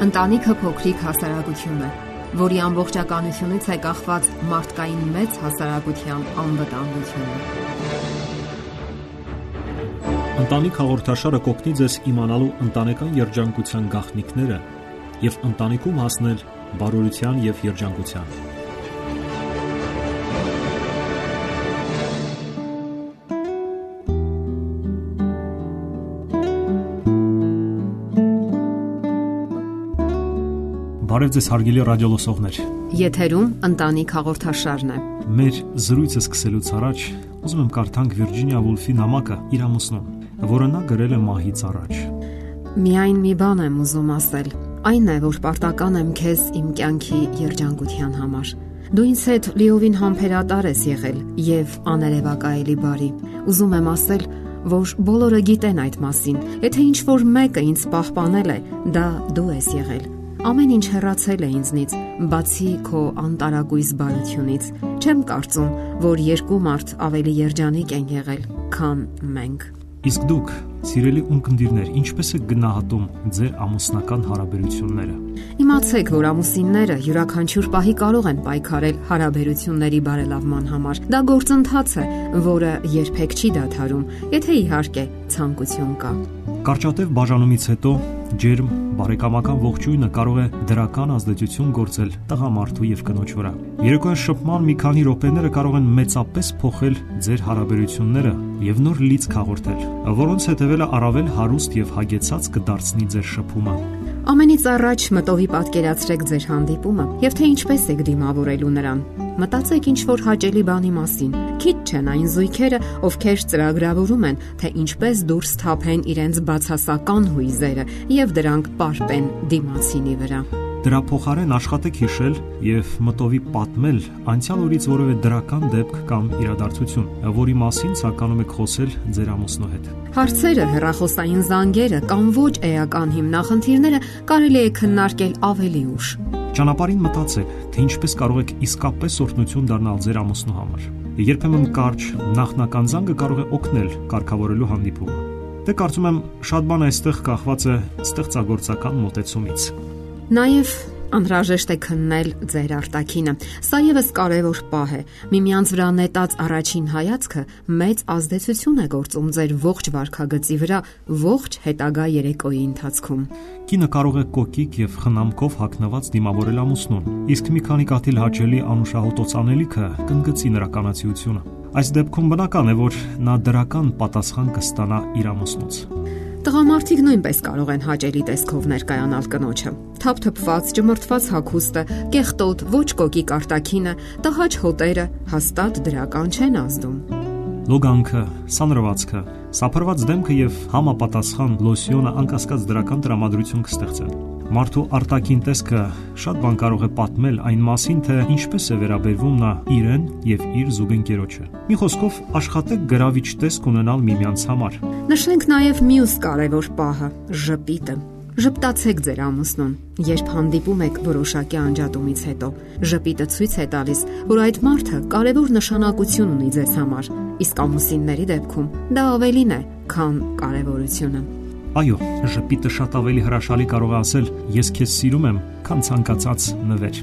Ընտանիքը փոքրիկ հասարակություն է, որի ամբողջականությունից է կախված մարդկային մեծ հասարակության անվտանգությունը։ Ընտանիք հաղորդաշարը կօգնի ձեզ իմանալու ընտանեկան երջանկության գաղտնիքները եւ ընտանիքում հասնել բարօրության եւ երջանկության։ Բարև ձեզ հարգելի ռադիոլսողներ։ Եթերում ընտանիք հաղորդաշարն է։ Մեր զրույցը սկսելուց առաջ ուզում եմ կարդանք Վիրջինիա Վուլֆի նամակը իր ամուսնուն, որը նա գրել է մահից առաջ։ Միայն մի բան եմ ուզում ասել։ Այն է, որ պարտական եմ քեզ իմ կյանքի երջանկության համար։ Դու ինձ հետ լիովին համբերատար ես եղել եւ աներևակայելի բարի։ Ուզում եմ ասել, որ բոլորը գիտեն այդ մասին։ Եթե ինչ որ մեկը ինձ պահպանել է, դա դու ես եղել Ամեն ինչ հեռացել է ինձնից, բացի քո անտարակույս բարությունից։ Չեմ կարծում, որ երկու մարդ ավելի երջանիկ են եղել, քան մենք։ Իսկ դուք, սիրելի ունկնդիրներ, ինչպես եք գնահատում ձեր ամուսնական հարաբերությունները։ Իմացեք, որ ամուսինները յուրաքանչյուր պահի կարող են պայքարել հարաբերությունների բարելավման համար։ Դա գործընթաց է, որը երբեք չի դադարում, եթե իհարկե ցանկություն կա։ Կարճատև բաժանումից հետո ջերմ բարեկամական ողջույնը կարող է դրական ազդեցություն գործել տղամարդու եւ կնոջ վրա։ Երեկոյան շփման մի քանի րոպեները կարող են մեծապես փոխել ձեր հարաբերությունները եւ նոր լիցք հաղորդել, որոնց հետևելը առավել հարուստ եւ հագեցած կդարձնի ձեր շփումը։ Ամենից առաջ մտովի պատկերացրեք ձեր հանդիպումը եւ թե ինչպես եք դիմավորելու նրան։ Մտածեք ինչ որ հաճելի բանի մասին։ Քիչ չեն այն զույգերը, ովքեր ծրագրավորում են, թե ինչպես դուրս թափեն իրենց բացասական հույզերը եւ դրանք պարպեն դիմացինի վրա։ Դրա փոխարեն աշխատեք հիշել եւ մտովի պատմել անցյալ օրից որևէ դրական դեպք կամ իրադարձություն, որի մասին ցանկանում եք խոսել ձեր ամուսնու հետ։ Հարցերը, հեռախոսային զանգերը կամ ոչ էական հիմնախնդիրները կարելի է քննարկել ավելի ուշ։ Ճանապարհին մտածեք, թե ինչպես կարող եք իսկապես օրհնություն դառնալ ձեր ամուսնու համար։ Երբեմն կարճ նախնական զանգը կարող է օգնել կարգավորելու հանդիպումը։ Դե կարծում եմ շատ բան այստեղ կախված է ստեղծագործական մոտեցումից։ Նաև անհրաժեշտ է քննել ձեր արտակինը։ Սա եւս կարևոր պահ է։ Միմյանց վրա նետած առաջին հայացքը մեծ ազդեցություն է գործում ձեր ողջ վարքագծի վրա ողջ հետագա երեկոյի ընթացքում։ Կինը կարող է կոկիկ եւ խնամքով հակնված դիմավորել ամուսնուն, իսկ մի քանի կաթիլ հաճելի անուշահոտ օծանելիքը կընկցի նրա կանացիությունը։ Այս դեպքում բնական է, որ նա դրական պատասխան կստանա իր ամուսնուց։ Տղամարդիկ նույնպես կարող են հաճելի տեսքով ներկայանալ կնոջը։ Թափթփված, ճմրթված հագուստը, կեղտոտ, ոչ կոկի կարտակինը, տհաճ հոտերը հաստատ դրական չեն ազդում։ Լոգանքը, սանրվածքը, սափրված դեմքը եւ համապատասխան լոսյոնը անկասկած դրական տրամադրություն կստեղծեն։ Մարդու արտաքին տեսքը շատ բան կարող է պատմել այն մասին, թե ինչպես է վերաբերվում նա իրեն եւ իր զուգընկերոջը։ Մի խոսքով, աշխատեք գրավիչ տեսք ունենալ միմյանց համար։ Նշենք նաեւ մյուս կարևոր պահը՝ ժպիտը։ Ժպտացեք ձեր ամուսնուն, երբ հանդիպում եք որոշակի անջատումից հետո։ Ժպիտը ցույց է տալիս, որ այդ մարդը կարևոր նշանակություն ունի ձեզ համար, իսկ ամուսինների դեպքում դա ավելին է, քան կարևորությունը։ Այո, ժպիտը շատ ավելի հրաշալի կարող է ասել ես քեզ սիրում եմ, քան ցանկացած նվեր։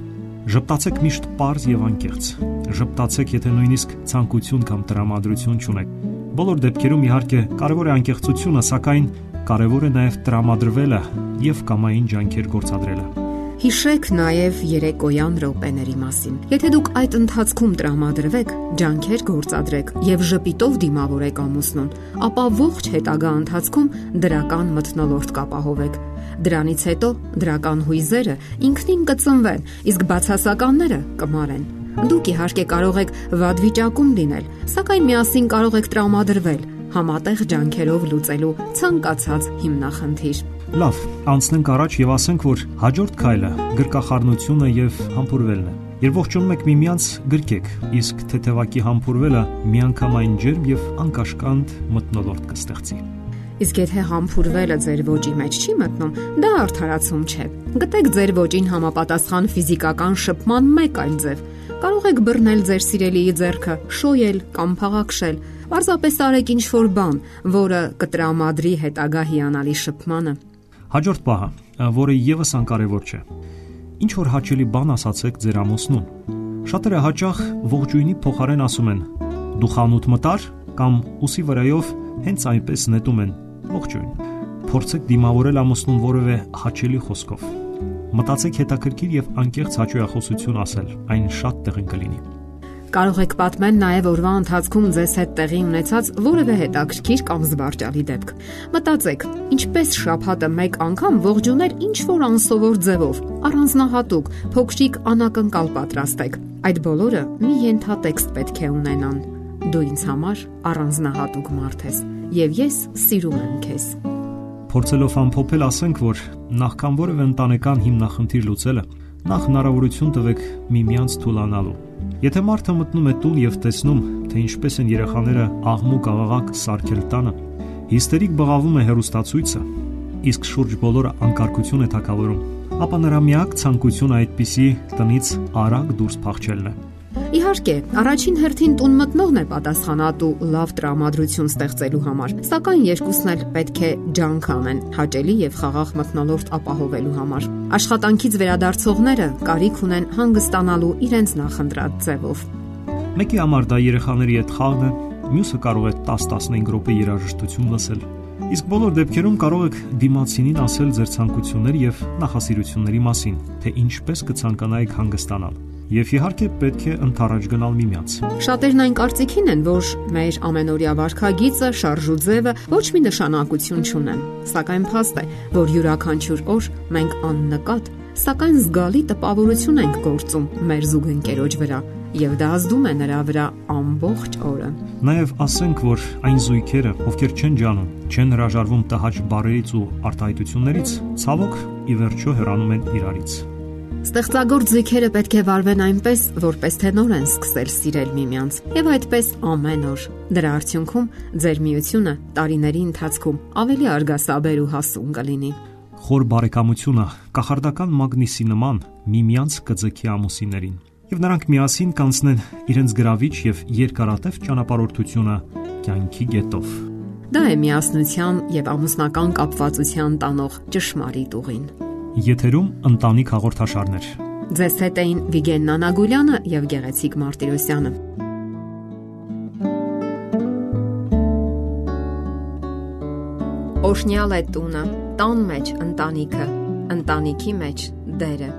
Ժպտացեք միշտ པարզ եւ անկեղծ։ Ժպտացեք, եթե նույնիսկ ցանկություն կամ տրամադրություն չունեք։ Բոլոր դեպքերում իհարկե կարևոր է անկեղծությունը, սակայն կարևոր է նաև տրամադրվելը եւ կամային ջանքեր գործադրելը։ Հիշեք նաև երեկոյան րոպեների մասին։ Եթե դուք այդ ընթացքում տրամադրվեք, ջանքեր գործադրեք եւ ժպիտով դիմավորեք ամուսնուն, ապա ողջ հետագա ընթացքում դրական մթնոլորտ կապահովեք։ Դրանից հետո դրական հույզերը ինքնին կծնվեն, իսկ բացասականները կմարեն։ Դուք իհարկե կարող եք վատ վիճակում լինել, սակայն միասին կարող եք տրամադրվել համատեղ ջանքերով լուծելու ցանկացած հիմնախնդիր։ Լավ, անցնենք առաջ եւ ասենք, որ հաջորդ քայլը գրկախառնությունը եւ համբուրվելն է։ Երբ ողջունում եք միմյանց, գրկեք, իսկ թեթևակի համբուրվելը միանգամայն ջերմ եւ անկաշկանդ մտնոլորտ կստեղծի։ Իսկ եթե համբուրվելը ձեր ոճի մեջ չի մտնում, դա արդարացում չէ։ Գտեք ձեր ոճին համապատասխան ֆիզիկական շփման մեկ այլ ձև։ Կարող եք բռնել ձեր սիրելիի ձեռքը, շոյել կամ փաղաքշել։ Պարզապես արեք ինչ-որ բան, որը կտրամադրի հետագա հիանալի շփմանը։ Հաջորդ պահը, որը եւս անկարևոր չէ։ Ինչ որ հաճելի բան ասացեք ձեր ամուսնուն։ Շատերը հաճախ ողջույնի փոխարեն ասում են. Դու խանութ մտար կամ ուսի վրայով հենց այնպես նետում են։ Ողջույն։ Փորձեք դիմավորել ամուսնուն որևէ հաճելի խոսքով։ Մտածեք հետաքրքիր եւ անկեղծ հաճոյախոսություն ասել։ Այն շատ տեղին կլինի։ Կարող եք պատմել նաև օրվա ընթացքում ձեզ հետ տեղի ունեցած որևէ հետաքրքիր կամ զվարճալի դեպք։ Մտածեք, ինչպես շփհատը մեկ անգամ ողջուներ ինչ որ անսովոր ձևով, առանձնահատուկ, փոքրիկ անակնկալ պատրաստեք։ Այդ բոլորը մի ենթատեքստ պետք է ունենան։ Դու ինձ համար առանձնահատուկ մարդ ես, եւ ես սիրում եմ քեզ։ Փորձելով ամփոփել ասենք, որ նախքան որևէ ընտանեկան հիմնախնդիր լուծելը, նախ հնարավորություն տվեք միմյանց թուլանալու Եթե մարդը մտնում է տուն եւ տեսնում, թե ինչպես են երեխաները աղմուկ աղաղակ սարքել տանը, հիստերիկ բղավում է հերոստացույցը, իսկ շուրջ բոլորը անկարգություն է թակավորում, ապա նրա միակ ցանկությունը այդպիսի տնից արագ դուրս փախչելն է։ Իհարկե, առաջին հերթին տուն մտնողն է պատասխանատու լավ տրամադրություն ստեղծելու համար, սակայն երկուսն էլ պետք է ջանք անեն հաճելի եւ խաղաղ մտնոլորտ ապահովելու համար։ Աշխատանքից վերադարձողները կարիք ունեն հանգստանալու իրենց նախընտրած ձևով։ Մեկի համար դա երեխաների հետ խաղն է, մյուսը կարող է 10-15 րոպե երաժշտություն լսել։ Իսկ բոլոր դեպքերում կարող եք դիմացինին ասել ձեր ցանկությունների եւ նախասիրությունների մասին, թե ինչպես կցանկանայիք հանգստանալ եւ իհարկե պետք է ընթառաջ գնալ միմյանց։ Շատերն այն կարծիքին են, որ մեր ամենօրյա վարքագիծը, շարժու ձևը ոչ մի նշանակություն չունեն, սակայն փաստ է, որ յուրաքանչյուր օր մենք աննկատ, սակայն զգալի տպավորություն ենք գործում մեր զուգընկերոջ վրա եւ դա ազդում է նրա վրա ամբողջ օրը։ Նաեւ ասենք, որ այն զույգերը, ովքեր չեն ջանում, չեն հրաժարվում տհաճ բարերից ու արտահայտություններից, ցավոք ի վերջո հեռանում են իրարից։ Ստեղծագործ զույգերը պետք է վարվեն այնպես, որպես թե նոր են սկսել սիրել միմյանց, եւ այդպես ամեն օր։ Դրա արդյունքում ձեր միությունը տարիների ընթացքում ավելի արգասաբեր ու հասուն կլինի։ Խոր բարեկամությունը կախարդական մագնիսի նման միմյանց կձգի ամուսիններին, եւ նրանք միասին կանցնեն իրենց գրավիչ եւ երկարատև ճանապարհորդությունը կյանքի գետով։ Դա է միասնության եւ ամուսնական կապվածության տանող ճշմարիտ ուղին։ Եթերում ընտանիք հաղորդաշարներ։ Ձեզ հետ էին Վիգեն Նանագուլյանը եւ Գեղեցիկ Մարտիրոսյանը։ Օշնյալ է տունը, տան մեջ ընտանիքը, ընտանիքի մեջ դերը։